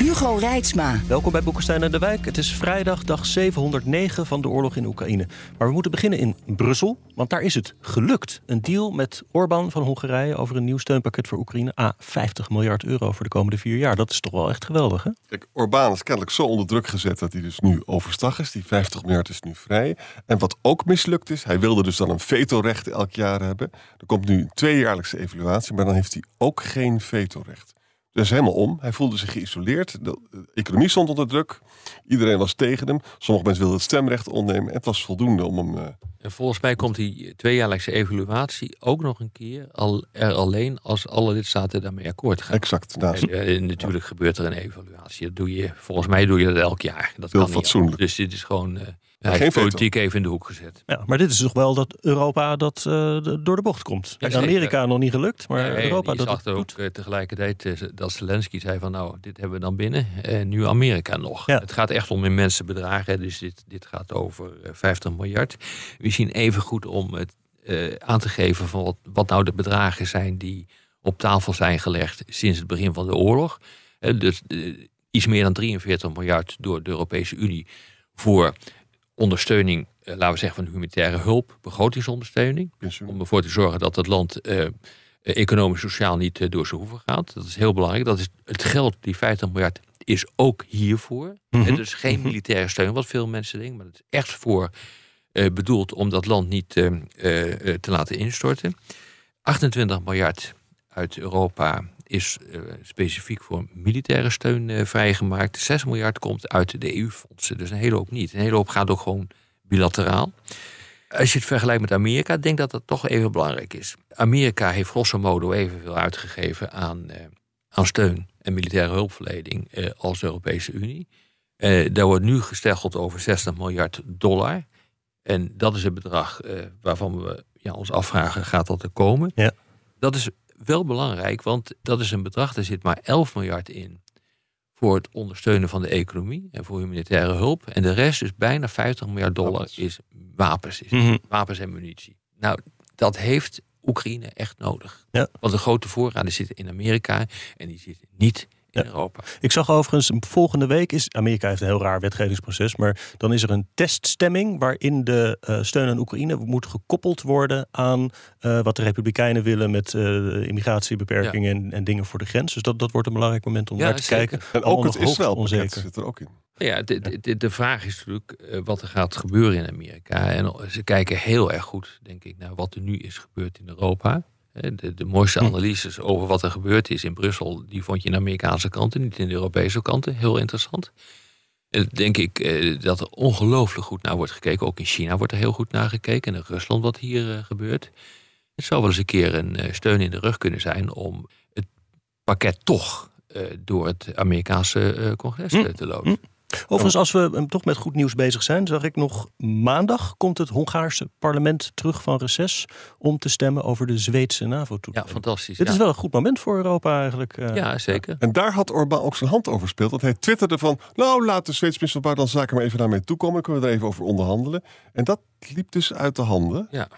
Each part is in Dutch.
Hugo Reitsma. Welkom bij Boekenstein en de Wijk. Het is vrijdag, dag 709 van de oorlog in Oekraïne. Maar we moeten beginnen in Brussel, want daar is het gelukt. Een deal met Orbán van Hongarije over een nieuw steunpakket voor Oekraïne. A, 50 miljard euro voor de komende vier jaar. Dat is toch wel echt geweldig, hè? Kijk, Orbán is kennelijk zo onder druk gezet dat hij dus nu overstag is. Die 50 miljard is nu vrij. En wat ook mislukt is, hij wilde dus dan een vetorecht elk jaar hebben. Er komt nu een tweejaarlijkse evaluatie, maar dan heeft hij ook geen vetorecht. Dus helemaal om. Hij voelde zich geïsoleerd. De economie stond onder druk. Iedereen was tegen hem. Sommige mensen wilden het stemrecht ontnemen. Het was voldoende om hem. Uh... En volgens mij komt die tweejaarlijkse evaluatie ook nog een keer al, er alleen als alle lidstaten daarmee akkoord gaan. Exact. En, uh, natuurlijk gebeurt er een evaluatie. Dat doe je, volgens mij doe je dat elk jaar. Dat Heel kan fatsoenlijk. Dus dit is gewoon. Uh, Ja, geen politiek even in de hoek gezet. Ja, maar dit is toch wel dat Europa dat eh, door de bocht komt. In zeker. Amerika nog niet gelukt, maar Nee, Europa dat zag het ook doet. eh, tegelijkertijd eh, dat Zelensky zei van nou, dit hebben we dan binnen. En nu Amerika nog. Ja. Het gaat echt om immense bedragen. hè, Dus dit, dit gaat over eh, 50 miljard. We zien even goed om het eh, aan te geven van wat, wat nou de bedragen zijn die op tafel zijn gelegd sinds het begin van de oorlog. Dus iets meer dan 43 miljard door de Europese Unie voor ondersteuning, eh, laten we zeggen, van humanitaire hulp, begrotingsondersteuning om ervoor te zorgen dat het land eh, eh, economisch sociaal niet eh, door zijn hoeven gaat. Dat is heel belangrijk. Dat is het geld, die 50 miljard, is ook hiervoor. Mhm. Het is geen militaire steun, wat veel mensen denken, maar het is echt voor eh, bedoeld om dat land niet eh, te laten instorten. 28 miljard uit Europa is eh, specifiek voor militaire steun eh, vrijgemaakt. 6 miljard komt uit de EU-fondsen, dus een hele hoop niet. Een hele hoop gaat ook gewoon bilateraal. Als je het vergelijkt met Amerika, denk dat dat toch even belangrijk is. Amerika heeft grosso modo evenveel uitgegeven aan, eh, aan steun en militaire hulpverlening als de Europese Unie. Daar wordt nu gesteggeld over 60 miljard dollar. En dat is het bedrag waarvan we ja, ons afvragen, gaat dat er komen? Ja. Dat is wel belangrijk, want dat is een bedrag, er zit maar 11 miljard in voor het ondersteunen van de economie en voor humanitaire hulp. En de rest, dus bijna 50 miljard dollar, Wapens. is wapens. Is Mhm. Wapens en munitie. Nou, dat heeft Oekraïne echt nodig. Ja. Want de grote voorraden zitten in Amerika en die zitten niet in Ja. Europa. Ik zag overigens, volgende week is... Amerika heeft een heel raar wetgevingsproces... maar dan is er een teststemming... waarin de eh, steun aan Oekraïne moet gekoppeld worden... aan eh, wat de Republikeinen willen met eh, immigratiebeperkingen... En, en dingen voor de grens. Dus dat, dat wordt een belangrijk moment om Ja, naar te zeker. kijken. En ook het Israëlpakket onzeker. zit er ook in. Ja, de, de- de, vraag is natuurlijk wat er gaat gebeuren in Amerika. En ze kijken heel erg goed, denk ik, naar wat er nu is gebeurd in Europa. De, de mooiste Hm. analyses over wat er gebeurd is in Brussel, die vond je in de Amerikaanse kanten, niet in de Europese kanten. Heel interessant. En denk ik eh, dat er ongelooflijk goed naar wordt gekeken. Ook in China wordt er heel goed naar gekeken. En in Rusland wat hier eh, gebeurt. Het zou wel eens een keer een eh, steun in de rug kunnen zijn om het pakket toch door het Amerikaanse congres Hm. te loodsen. Overigens, als we eh, toch met goed nieuws bezig zijn, zag ik nog maandag komt het Hongaarse parlement terug van reces om te stemmen over de Zweedse Ja, NAVO-toetreding. fantastisch. Dit ja. is wel een goed moment voor Europa eigenlijk. eh. Ja, zeker. En daar had Orbán ook zijn hand over gespeeld. Want hij twitterde van, nou laat de Zweedse minister van Buitenlandse Zaken maar even naar mij toe komen. Dan kunnen we er even over onderhandelen. En dat liep dus uit de handen. Ja.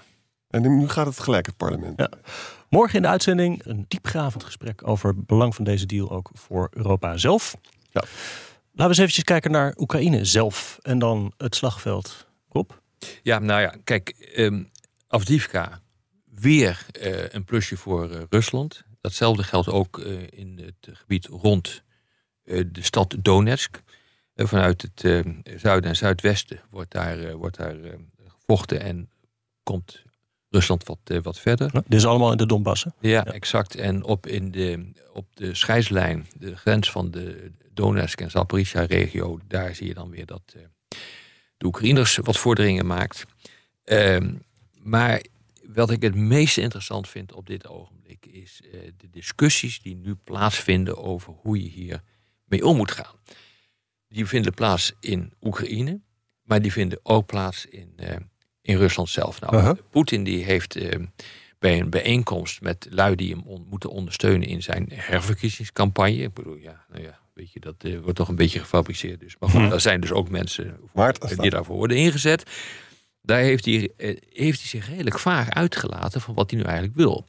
En nu gaat het gelijk het parlement. Ja. Morgen in de uitzending een diepgravend gesprek over het belang van deze deal ook voor Europa zelf. Ja. Laten we eens eventjes kijken naar Oekraïne zelf en dan het slagveld. Rob? Ja, nou ja, kijk, ehm Avdivka, weer eh, een plusje voor eh, Rusland. Datzelfde geldt ook eh, in het gebied rond de stad Donetsk. Vanuit het eh, zuiden en zuidwesten wordt daar, wordt daar gevochten en komt Rusland wat, wat verder. Ja, dit is allemaal in de Donbass. hè? Ja, exact. En op, in de, op de scheidslijn, de grens van de Donetsk en Zaporizhia-regio, daar zie je dan weer dat eh, de Oekraïners wat vorderingen maakt. Ehm, maar wat ik het meest interessant vind op dit ogenblik is eh, de discussies die nu plaatsvinden over hoe je hier mee om moet gaan. Die vinden plaats in Oekraïne, maar die vinden ook plaats in, uh, in Rusland zelf. Nou. Poetin die heeft uh, bij een bijeenkomst met lui die hem on moeten ondersteunen in zijn herverkiezingscampagne. Ik bedoel, ja, nou ja, weet je, dat uh, wordt toch een beetje gefabriceerd. Dus. Maar goed, Mhm. er zijn dus ook mensen die daarvoor worden ingezet. Daar heeft hij, eh, heeft hij zich redelijk vaag uitgelaten van wat hij nu eigenlijk wil.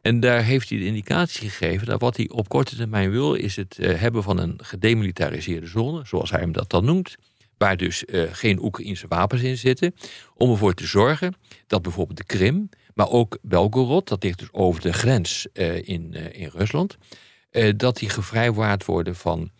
En daar heeft hij de indicatie gegeven dat wat hij op korte termijn wil, is het eh, hebben van een gedemilitariseerde zone, zoals hij hem dat dan noemt. Waar dus eh, geen Oekraïnse wapens in zitten. Om ervoor te zorgen dat bijvoorbeeld de Krim, maar ook Belgorod, dat ligt dus over de grens eh, in, eh, in Rusland, eh, dat die gevrijwaard worden van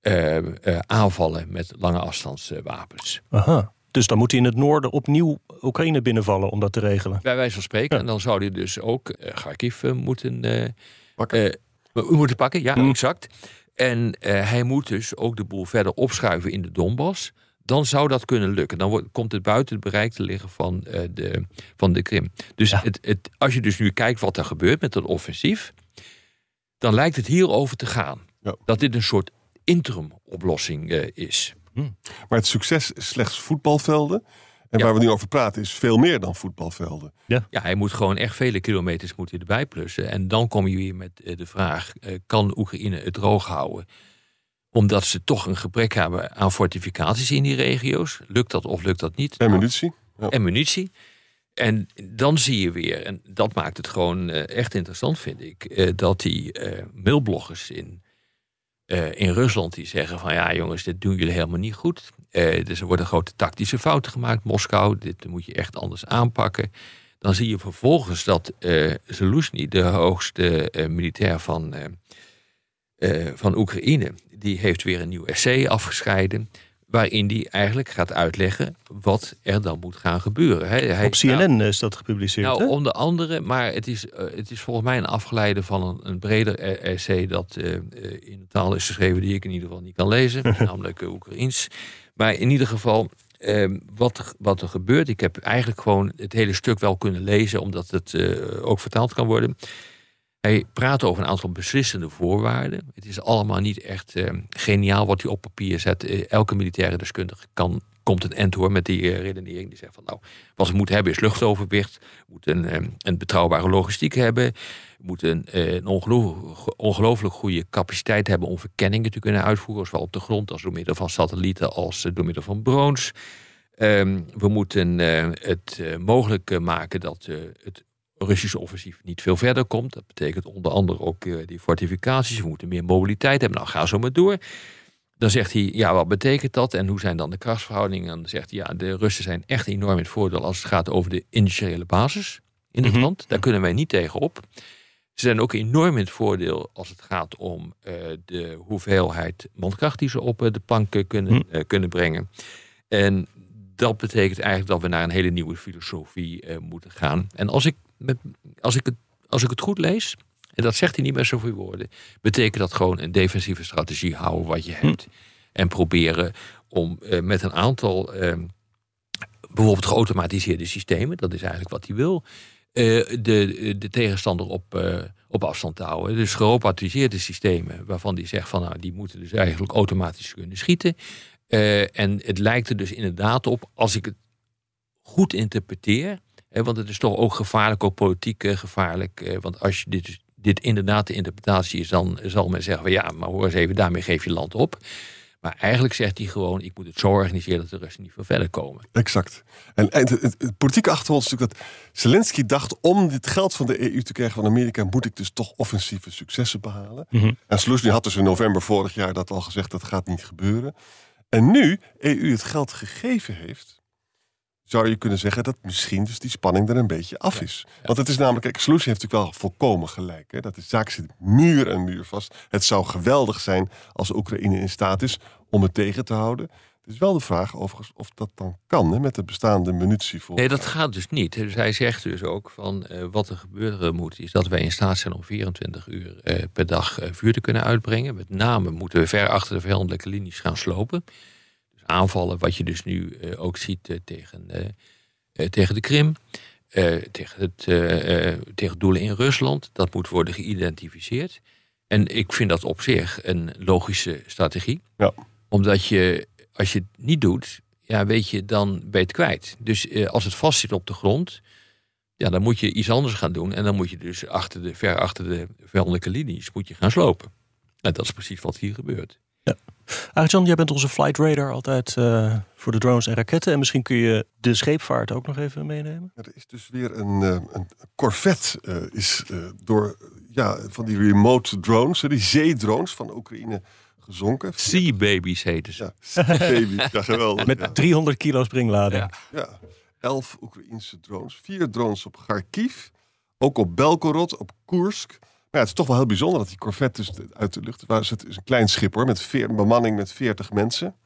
eh, eh, aanvallen met lange afstandswapens. Aha. Dus dan moet hij in het noorden opnieuw Oekraïne binnenvallen om dat te regelen. Bij wijze van spreken. Ja. En dan zou hij dus ook Kharkiv moeten, eh, Pakken. moeten pakken. Ja, Mm. exact. En eh, hij moet dus ook de boel verder opschuiven in de Donbass. Dan zou dat kunnen lukken. Dan wordt, komt het buiten het bereik te liggen van, eh, de, van de Krim. Dus Ja. het, het, als je dus nu kijkt wat er gebeurt met dat offensief. Dan lijkt het hierover te gaan. Ja. Dat dit een soort interim oplossing eh, is. Maar het succes is slechts voetbalvelden. En Ja. waar we nu over praten is veel meer dan voetbalvelden. Ja, hij moet gewoon echt vele kilometers moet hij erbij plussen. En dan kom je weer met eh, de vraag: eh, kan Oekraïne het droog houden? Omdat ze toch een gebrek hebben aan fortificaties in die regio's. Lukt dat of lukt dat niet? En munitie. Ja. en munitie. En dan zie je weer, en dat maakt het gewoon eh, echt interessant, vind ik, eh, dat die eh, mailbloggers in, in Rusland die zeggen van ja jongens, dit doen jullie helemaal niet goed. Dus er worden grote tactische fouten gemaakt, Moskou, dit moet je echt anders aanpakken. Dan zie je vervolgens dat eh Zelensky, de hoogste militair van, van Oekraïne, die heeft weer een nieuw essay afgescheiden. Waarin die eigenlijk gaat uitleggen wat er dan moet gaan gebeuren. Hij, hij- Op CNN is dat gepubliceerd. nou, hè? onder andere, maar het is, eh, het is volgens mij een afgeleide van een, een breder e- essay dat eh, eh, in een taal is geschreven die ik in ieder geval niet kan lezen, namelijk Oekraïens. Maar in ieder geval, eh, wat, er- wat er gebeurt, ik heb eigenlijk gewoon het hele stuk wel kunnen lezen, omdat het ook vertaald kan worden. Hij praat over een aantal beslissende voorwaarden. Het is allemaal niet echt eh, geniaal wat hij op papier zet. Eh, elke militaire deskundige kan, komt een end hoor met die eh, redenering. Die zegt van nou, wat we moeten hebben is luchtoverwicht. We moeten eh, een betrouwbare logistiek hebben. We moeten eh, een ongeloo- ongelooflijk goede capaciteit hebben om verkenningen te kunnen uitvoeren. Zowel op de grond als door middel van satellieten als door middel van drones. Ehm, we moeten het mogelijk maken dat het Russische offensief niet veel verder komt. Dat betekent onder andere ook eh, die fortificaties. We moeten meer mobiliteit hebben. Nou, ga zo maar door. Dan zegt hij, ja, wat betekent dat? En hoe zijn dan de krachtsverhoudingen? En dan zegt hij, ja, de Russen zijn echt enorm in het voordeel als het gaat over de industriële basis in het Mhm. land. Daar kunnen wij niet tegenop. Ze zijn ook enorm in het voordeel als het gaat om eh, de hoeveelheid mankracht die ze op eh, de plank eh, kunnen, Hm. eh, kunnen brengen. En dat betekent eigenlijk dat we naar een hele nieuwe filosofie moeten gaan. En als ik, met, als, ik het, als ik het goed lees, en dat zegt hij niet met zoveel woorden, betekent dat gewoon een defensieve strategie houden wat je hebt. En proberen om eh, met een aantal eh, bijvoorbeeld geautomatiseerde systemen, dat is eigenlijk wat hij wil, eh, de, de tegenstander op, eh, op afstand te houden. Dus geautomatiseerde systemen waarvan hij zegt van nou, die moeten dus eigenlijk automatisch kunnen schieten. En het lijkt er dus inderdaad op, als ik het goed interpreteer, want het is toch ook gevaarlijk, ook politiek eh, gevaarlijk. eh, want als je dit, dit inderdaad de interpretatie is, dan zal men zeggen van ja, maar hoor eens even, daarmee geef je land op. Maar eigenlijk zegt hij gewoon, ik moet het zo organiseren dat de Russen niet veel verder komen. Exact. En, en het, het- het politieke achtergrond is natuurlijk dat Zelensky dacht... om dit geld van de EU te krijgen van Amerika... moet ik dus toch offensieve successen behalen. Mhm. En Zelensky had dus in november vorig jaar dat al gezegd... dat gaat niet gebeuren. En nu EU het geld gegeven heeft... zou je kunnen zeggen dat misschien dus die spanning er een beetje af is. Want het is namelijk... Kijk, heeft natuurlijk wel volkomen gelijk. Hè? Dat de zaak zit muur en muur vast. Het zou geweldig zijn als Oekraïne in staat is... om het tegen te houden. Het is wel de vraag overigens of dat dan kan... Hè, met de bestaande munitie voor. Nee, dat gaat dus niet. Dus hij zegt dus ook van eh, wat er gebeuren moet, is dat wij in staat zijn om 24 uur eh, per dag eh, vuur te kunnen uitbrengen. Met name moeten we ver achter de vijandelijke linies gaan slopen. Aanvallen, wat je dus nu eh, ook ziet eh, tegen, eh, tegen de Krim. tegen, het, tegen doelen in Rusland. Dat moet worden geïdentificeerd. En ik vind dat op zich een logische strategie. Ja. Omdat je, als je het niet doet, ja, weet je, dan ben je het kwijt. Dus als het vastzit op de grond, ja, dan moet je iets anders gaan doen. En dan moet je dus achter de, ver achter de vijandelijke linies moet je gaan slopen. En dat is precies wat hier gebeurt. Arjan, jij bent onze flight radar altijd eh, voor de drones en raketten. En misschien kun je de scheepvaart ook nog even meenemen. Er is dus weer een, eh, een Corvette eh, is eh, door ja, van die remote drones, die zeedrones van Oekraïne gezonken. Sea babies heten ze. Ja, baby. Ja, geweldig. Met ja. 300 kilo springlading. Ja. Ja, elf Oekraïnse drones. Vier drones op Kharkiv. Ook op Belgorod, op Koersk. Ja, het is toch wel heel bijzonder dat die Corvette dus uit de lucht... Het is een klein schip hoor, met veer, bemanning met 40 mensen.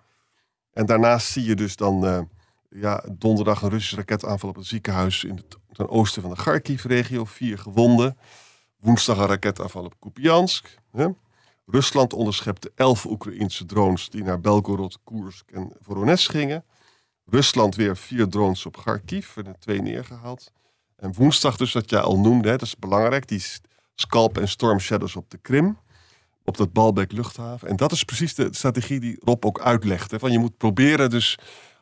En daarnaast zie je dus dan eh, ja, donderdag een Russische raketaanval op een ziekenhuis... in het ten oosten van de Kharkiv-regio. Vier gewonden. Woensdag een raketaanval op Kupiansk. Hè. Rusland onderschepte elf Oekraïnse drones... die naar Belgorod, Koersk en Voronezh gingen. Rusland weer vier drones op Kharkiv. Er twee neergehaald. En woensdag dus, wat jij al noemde, dat is belangrijk, die Scalp en Storm Shadows op de Krim. Op dat Balbek luchthaven. En dat is precies de strategie die Rob ook uitlegt. Hè, van je moet proberen dus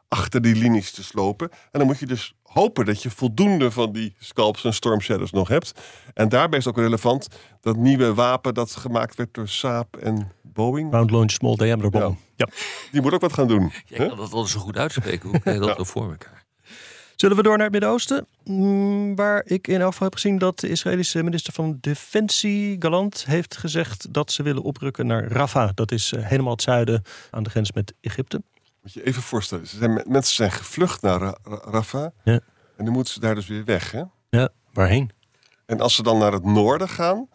achter die linies te slopen. En dan moet je dus hopen dat je voldoende van die Scalps en Storm Shadows nog hebt. En daarbij is ook relevant dat nieuwe wapen dat gemaakt werd door Saab en Boeing. Round launch small diameter bomb. Ja. Die moet ook wat gaan doen. Jij kan dat wel zo goed uitspreken. Hoe krijg je dat wel voor elkaar? Zullen we door naar het Midden-Oosten? Mm, waar ik in afval heb gezien dat de Israëlische minister van Defensie, Galant, heeft gezegd dat ze willen oprukken naar Rafah. Dat is eh, helemaal het zuiden aan de grens met Egypte. Moet je even voorstellen. Ze zijn, mensen zijn gevlucht naar Ra- Ra- Rafah. Ja. En dan moeten ze daar dus weer weg. Hè? Ja, waarheen? En als ze dan naar het noorden gaan,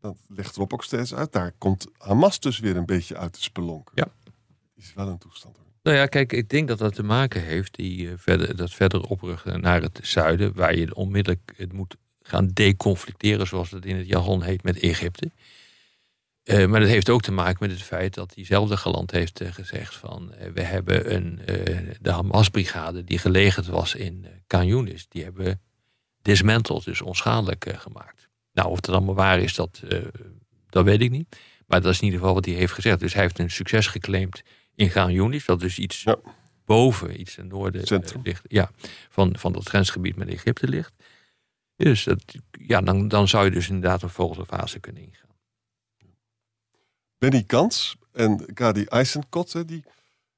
dat legt Rob ook steeds uit, daar komt Hamas dus weer een beetje uit de spelonken. Ja. Is wel een toestand. Nou ja, kijk, ik denk dat dat te maken heeft, die, eh, verder, dat verder oprukken naar het zuiden, waar je onmiddellijk het moet gaan deconflicteren, zoals het in het jargon heet, met Egypte. Eh, maar dat heeft ook te maken met het feit dat diezelfde geland heeft eh, gezegd van we hebben een, de Hamas-brigade die gelegerd was in uh, die hebben we dismanteld, dus onschadelijk gemaakt. Nou, of dat allemaal waar is, dat, dat weet ik niet. Maar dat is in ieder geval wat hij heeft gezegd. Dus hij heeft een succes geclaimd in Gaan Yunis, dat dus iets Ja. boven, iets ten noorden eh, Centrum. ligt, ja, van, van dat grensgebied met Egypte ligt. Dus dat, ja, dan, dan zou je dus inderdaad een volgende fase kunnen ingaan. Benny Kans en Gadi Eisenkot, die,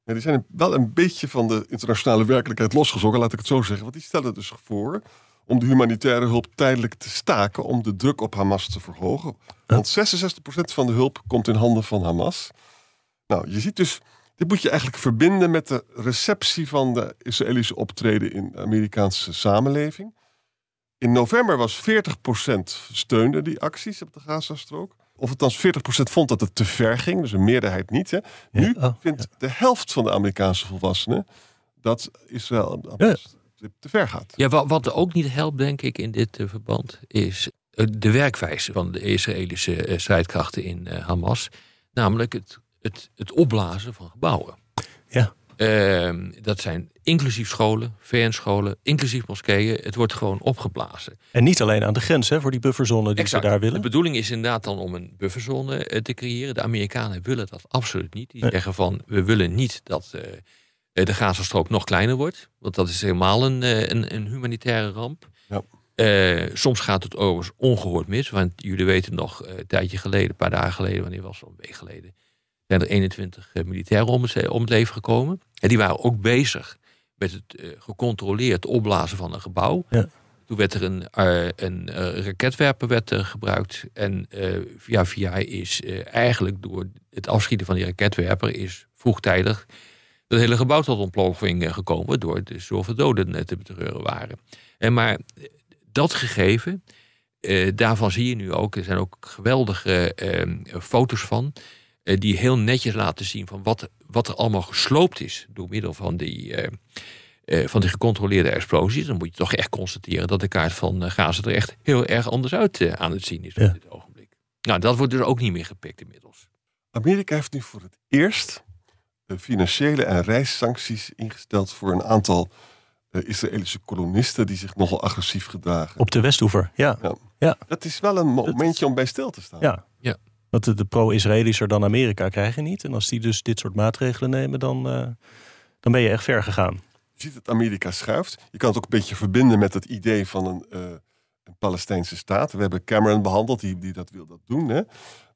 ja, die zijn wel een beetje van de internationale werkelijkheid losgezogen, laat ik het zo zeggen. Want die stellen dus voor om de humanitaire hulp tijdelijk te staken om de druk op Hamas te verhogen. Want 66% van de hulp komt in handen van Hamas. Nou, je ziet dus, dit moet je eigenlijk verbinden met de receptie van de Israëlische optreden in de Amerikaanse samenleving. In november was 40% steunde die acties op de Gazastrook. Of althans 40% vond dat het te ver ging, dus een meerderheid niet. Hè. Nu oh, vindt de helft van de Amerikaanse volwassenen dat Israël te ver gaat. Ja, wat, wat ook niet helpt, denk ik, in dit eh, verband, is eh, de werkwijze van de Israëlische eh, strijdkrachten in eh, Hamas. Namelijk het, het, het opblazen van gebouwen. Ja. Ehm, dat zijn inclusief scholen, VN-scholen, inclusief moskeeën. Het wordt gewoon opgeblazen. En niet alleen aan de grens hè, voor die bufferzone die Exact. ze daar willen. De bedoeling is inderdaad dan om een bufferzone eh, te creëren. De Amerikanen willen dat absoluut niet. Die Nee. zeggen van, we willen niet dat eh, de Gazastrook nog kleiner wordt. Want dat is helemaal een, eh, een, een humanitaire ramp. Ja. Eh, soms gaat het overigens ongehoord mis. Want jullie weten nog, eh, een tijdje geleden, een paar dagen geleden, wanneer was het, een week geleden, zijn er 21 eh, militairen om het, om het leven gekomen. En die waren ook bezig met het eh, gecontroleerd opblazen van een gebouw. Ja. Toen werd er een, eh, een raketwerper werd, gebruikt. En eh, via via is eigenlijk door het afschieten van die raketwerper is vroegtijdig het hele gebouw tot ontploffing gekomen. Waardoor er zoveel doden te betreuren waren. En maar dat gegeven, daarvan zie je nu ook, er zijn ook geweldige foto's van. Eh, die heel netjes laten zien van wat, wat er allemaal gesloopt is door middel van die, eh, eh, van die gecontroleerde explosies. Dan moet je toch echt constateren dat de kaart van Gaza er echt heel erg anders uit aan het zien is Ja. op dit ogenblik. Nou, dat wordt dus ook niet meer gepikt inmiddels. Amerika heeft nu voor het eerst financiële en reissancties ingesteld voor een aantal Israëlische kolonisten die zich nogal agressief gedragen. Op de Westoever, ja. Ja. Ja. Dat is wel een momentje om bij stil te staan. ja. Want de, de pro-Israëlischer dan Amerika krijg je niet. En als die dus dit soort maatregelen nemen, dan, eh, dan ben je echt ver gegaan. Je ziet dat Amerika schuift. Je kan het ook een beetje verbinden met het idee van een, eh, een Palestijnse staat. We hebben Cameron behandeld, die, die dat wil dat doen. Hè. We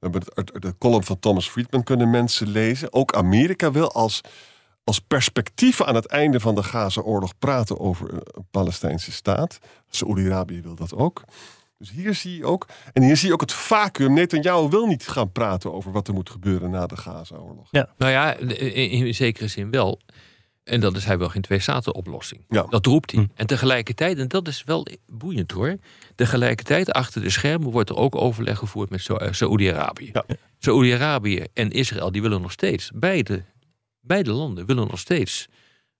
hebben de column van Thomas Friedman kunnen mensen lezen. Ook Amerika wil als, als perspectief aan het einde van de Gaza-oorlog praten over een, Palestijnse staat. Saoedi-Arabië wil dat ook. Dus hier zie je ook, en hier zie je ook het vacuüm. Netanyahu wil niet gaan praten over wat er moet gebeuren na de Gaza-oorlog. Ja. Nou ja, in, in zekere zin wel. En dat is hij wel geen twee-staten-oplossing. Ja. Dat roept hij. Hm. En tegelijkertijd, en dat is wel boeiend hoor. Tegelijkertijd, achter de schermen wordt er ook overleg gevoerd met eh, Saoedi-Arabië. Ja. Saoedi-Arabië en Israël, die willen nog steeds, beide, beide landen willen nog steeds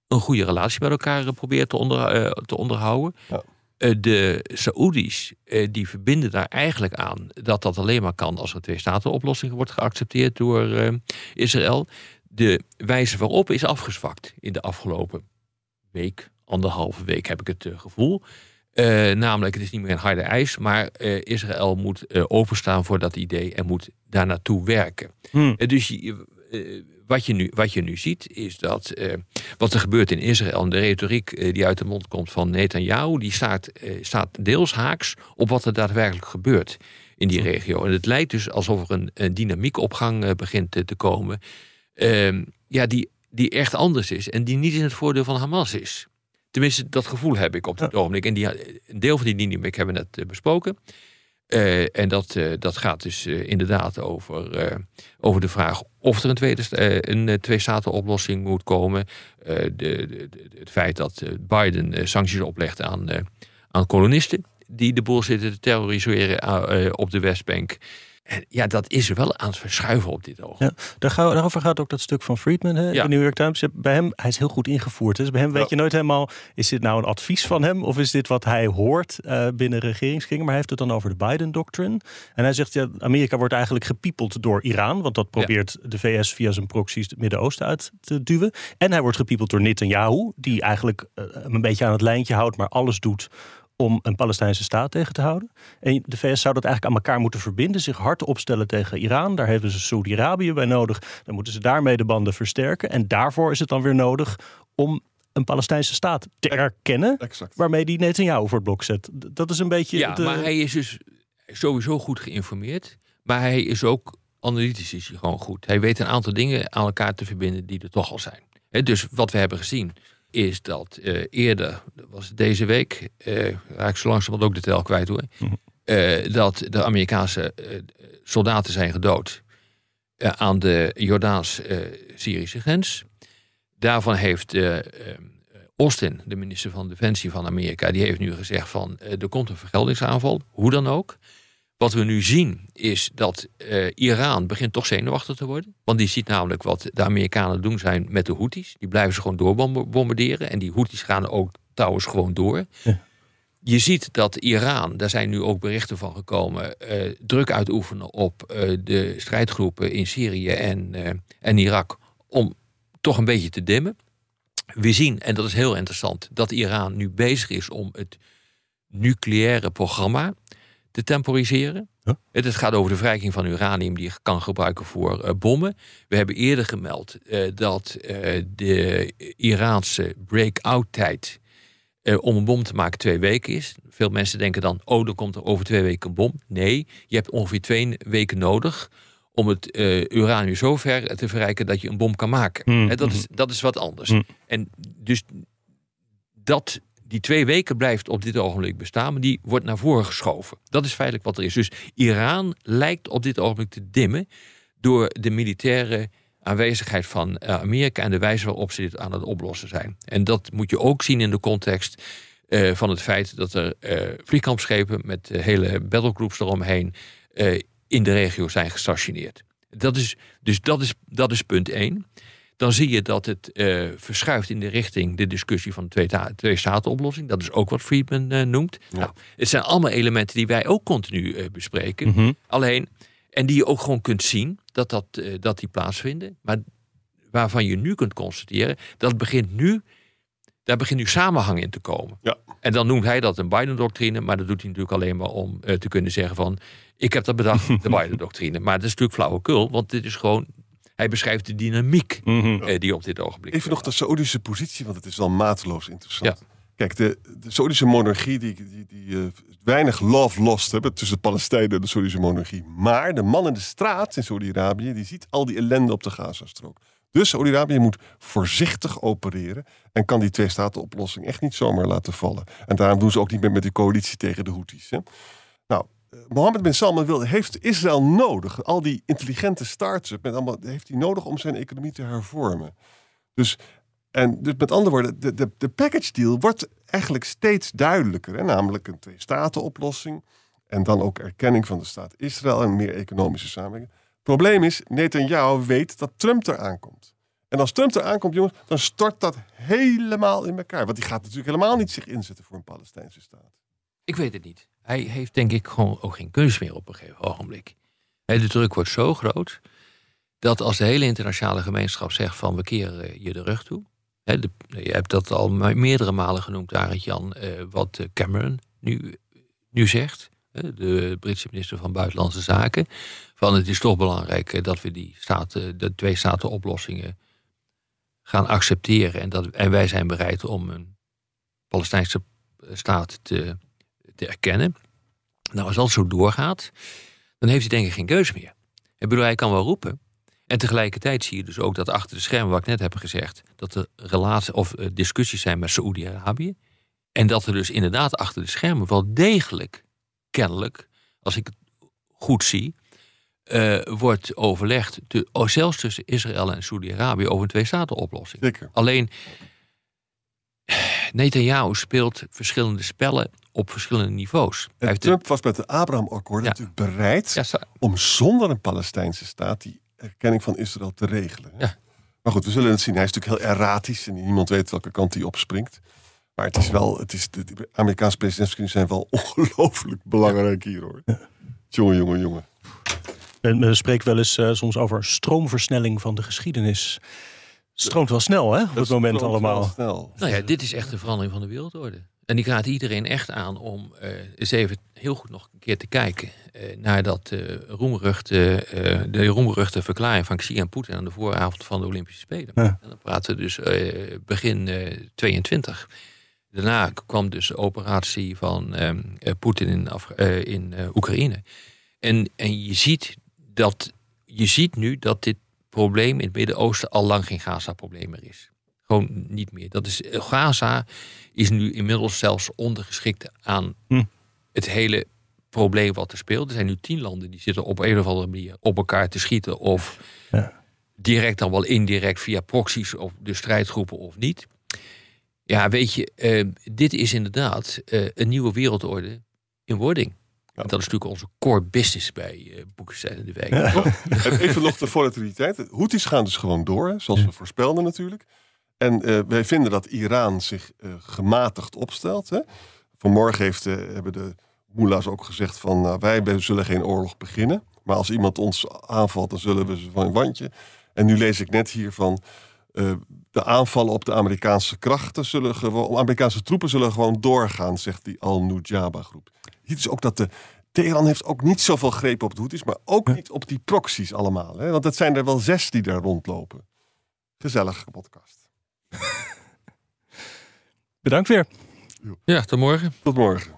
een goede relatie met elkaar eh, proberen te, onder, eh, te onderhouden. Ja. Eh, de Saoedi's eh, die verbinden daar eigenlijk aan dat dat alleen maar kan als er een twee-staten-oplossing wordt geaccepteerd door eh, Israël. De wijze waarop is afgezwakt in de afgelopen week, anderhalve week heb ik het gevoel. Namelijk, het is niet meer een harde eis, maar Israël moet openstaan voor dat idee en moet daar naartoe werken. Hm. Eh, dus je- wat, je nu, wat je nu ziet, is dat eh, wat er gebeurt in Israël en de retoriek eh, die uit de mond komt van Netanyahu, die staat, eh, staat deels haaks op wat er daadwerkelijk gebeurt in die regio. En het lijkt dus alsof er een, een dynamiek op gang begint te, komen, ehm, ja, die, die echt anders is en die niet in het voordeel van Hamas is. Tenminste, dat gevoel heb ik op dit ogenblik. En die, een deel van die dynamiek hebben we net besproken. Eh, en dat, eh, dat gaat dus eh, inderdaad over, over de vraag of er een, tweede, een twee-staten-oplossing moet komen. De, het feit dat Biden sancties oplegt aan, aan kolonisten die de boel zitten te terroriseren op de Westbank. Ja, dat is wel aan het verschuiven op dit ogenblik. Ja, daar gaan, daarover gaat ook dat stuk van Friedman hè, Ja. in de New York Times. Bij hem, hij is heel goed ingevoerd. Dus bij hem weet Ja. je nooit helemaal, is dit nou een advies van hem? Of is dit wat hij hoort eh, binnen regeringskringen? Maar hij heeft het dan over de Biden-doctrine. En hij zegt, ja, Amerika wordt eigenlijk gepiepeld door Iran. Want dat probeert de VS via zijn proxies het Midden-Oosten uit te duwen. En hij wordt gepiepeld door Netanyahu. Die eigenlijk eh, een beetje aan het lijntje houdt, maar alles doet om een Palestijnse staat tegen te houden. En de VS zou dat eigenlijk aan elkaar moeten verbinden, zich hard opstellen tegen Iran. Daar hebben ze Saudi-Arabië bij nodig. Dan moeten ze daarmee de banden versterken. En daarvoor is het dan weer nodig om een Palestijnse staat te erkennen, Exact. waarmee die Netanyahu voor het blok zet. Dat is een beetje. Ja, de- maar hij is dus sowieso goed geïnformeerd. Maar hij is ook analytisch is hij gewoon goed. Hij weet een aantal dingen aan elkaar te verbinden die er toch al zijn. Hè, dus wat we hebben gezien is dat eh, eerder, dat was deze week, eh raak ik zo langzamerhand ook de tel kwijt hoor, Mhm. eh, dat de Amerikaanse soldaten zijn gedood aan de Jordaans-Syrische grens. Daarvan heeft Austin, de minister van Defensie van Amerika, die heeft nu gezegd van er komt een vergeldingsaanval, hoe dan ook. Wat we nu zien is dat eh, Iran begint toch zenuwachtig te worden. Want die ziet namelijk wat de Amerikanen doen zijn met de Houthis. Die blijven ze gewoon doorbombarderen. En die Houthis gaan ook trouwens gewoon door. Ja. Je ziet dat Iran, daar zijn nu ook berichten van gekomen, eh, druk uitoefenen op eh, de strijdgroepen in Syrië en, en Irak om toch een beetje te dimmen. We zien, en dat is heel interessant, dat Iran nu bezig is om het nucleaire programma te temporiseren. Huh? Het het gaat over de verrijking van uranium die je kan gebruiken voor eh, bommen. We hebben eerder gemeld eh, dat eh, de Iraanse break-out tijd om een bom te maken twee weken is. Veel mensen denken dan, oh, dan komt er over twee weken een bom. Nee, je hebt ongeveer twee weken nodig om het uranium zo ver te verrijken dat je een bom kan maken. Mm, dat, is, dat is wat anders. Mm. En dus dat, die twee weken blijft op dit ogenblik bestaan, maar die wordt naar voren geschoven. Dat is feitelijk wat er is. Dus Iran lijkt op dit ogenblik te dimmen door de militaire aanwezigheid van eh, Amerika en de wijze waarop ze dit aan het oplossen zijn. En dat moet je ook zien in de context eh, van het feit dat er eh vliegkampschepen met hele battlegroups eromheen in de regio zijn gestationeerd. Dat is, dus dat is, dat is punt één. Dan zie je dat het eh, verschuift in de richting de discussie van de twee, ta- twee-staten-oplossing. Dat is ook wat Friedman eh, noemt. Ja. Nou, het zijn allemaal elementen die wij ook continu eh, bespreken. Mhm. Alleen, en die je ook gewoon kunt zien dat, dat, dat die plaatsvinden. Maar waarvan je nu kunt constateren dat begint nu Daar begint nu samenhang in te komen. Ja. En dan noemt hij dat een Biden-doctrine, maar dat doet hij natuurlijk alleen maar om te kunnen zeggen van, ik heb dat bedacht, de Biden-doctrine. Maar dat is natuurlijk flauwekul, want dit is gewoon, hij beschrijft de dynamiek Mhm. eh, die op dit ogenblik. Even nog de Saoedische positie, want het is wel mateloos interessant. Kijk, de, de Saoedische monarchie, die, die, die eh, weinig love lost hebben tussen de Palestijnen en de Saoedische monarchie. Maar de man in de straat in Saudi-Arabië, die ziet al die ellende op de Gazastrook. Dus Saudi-Arabië moet voorzichtig opereren en kan die twee-staten-oplossing echt niet zomaar laten vallen. En daarom doen ze ook niet meer met die coalitie tegen de Houthis. Hè. Nou, Mohammed bin Salman heeft Israël nodig. Al die intelligente start-up met allemaal, heeft hij nodig om zijn economie te hervormen. Dus, en dus met andere woorden, de, de, de package deal wordt eigenlijk steeds duidelijker. Namelijk een twee-staten-oplossing. En dan ook erkenning van de staat Israël en meer economische samenwerking. Probleem is, Netanyahu weet dat Trump eraan komt. En als Trump eraan komt, jongens, dan stort dat helemaal in elkaar. Want die gaat natuurlijk helemaal niet zich inzetten voor een Palestijnse staat. Ik weet het niet. Hij heeft denk ik gewoon ook geen keus meer op een gegeven ogenblik. De druk wordt zo groot dat als de hele internationale gemeenschap zegt van we keren je de rug toe. Je hebt dat al me- meerdere malen genoemd, Arend Jan, eh, wat eh, Cameron nu, nu zegt. De Britse minister van Buitenlandse Zaken. Van het is toch belangrijk eh, dat we die twee staten oplossingen gaan accepteren. En, dat, en wij zijn bereid om een Palestijnse staat te, te erkennen. Nou, als dat zo doorgaat, dan heeft hij denk ik geen keus meer. Ik bedoel, hij kan wel roepen. En tegelijkertijd zie je dus ook dat achter de schermen, wat ik net heb gezegd, dat er relaties of eh, discussies zijn met Saoedi-Arabië. En dat er dus inderdaad achter de schermen wel degelijk, kennelijk, als ik het goed zie, eh, wordt overlegd, te, oh, zelfs tussen Israël en Saoedi-Arabië, over een twee-staten-oplossing. Alleen Netanyahu speelt verschillende spellen op verschillende niveaus. Hij En de- Trump was met de Abraham-akkoorden Ja. natuurlijk bereid ja, om zonder een Palestijnse staat die erkenning van Israël te regelen. Ja. Maar goed, we zullen het zien. Hij is natuurlijk heel erratisch en niemand weet welke kant hij opspringt. Maar het is wel, het is, de Amerikaanse presidentsverkiezingen zijn wel ongelooflijk belangrijk hier hoor. Jongen, jongen, jongen. Men, men spreekt wel eens eh, soms over stroomversnelling van de geschiedenis. Stroomt wel snel, hè? Op het moment allemaal. Snel. nou ja, dit is echt de verandering van de wereldorde. En ik raad iedereen echt aan om eh, eens even heel goed nog een keer te kijken eh, naar dat eh roemruchte, eh, de roemruchte verklaring van Xi en Poetin aan de vooravond van de Olympische Spelen. Ja. En dan praten we dus eh, begin eh 22. Daarna kwam dus de operatie van ehm, eh, Poetin in, Af- eh, in eh, Oekraïne. En, en je, ziet dat, je ziet nu dat dit probleem in het Midden-Oosten al lang geen Gaza-probleem meer is. Gewoon niet meer. Dat is, Gaza is nu inmiddels zelfs ondergeschikt aan Hm. het hele probleem wat er speelt. Er zijn nu tien landen die zitten op een of andere manier op elkaar te schieten. Of Ja. direct dan wel indirect via proxies of de strijdgroepen of niet. Ja, weet je, eh, dit is inderdaad eh, een nieuwe wereldorde in wording. Ja. Dat is natuurlijk onze core business bij uh, Boekenstein in de? En even nog de volatiliteit. Houthis gaan dus gewoon door, hè, zoals we voorspelden natuurlijk. En eh, wij vinden dat Iran zich eh, gematigd opstelt. Hè. Vanmorgen heeft, eh, hebben de moela's ook gezegd van... Nou, wij zullen geen oorlog beginnen. Maar als iemand ons aanvalt, dan zullen we ze van een wandje. En nu lees ik net hier van... eh, de aanvallen op de Amerikaanse krachten zullen gewoon... Amerikaanse troepen zullen gewoon doorgaan, zegt die Al-Nujaba-groep. Je ziet dus ook dat de... Teheran heeft ook niet zoveel greep op de Houthis, maar ook niet op die proxies allemaal. Hè? Want het zijn er wel zes die daar rondlopen. Gezellig podcast. Bedankt weer. Ja, tot morgen. Tot morgen.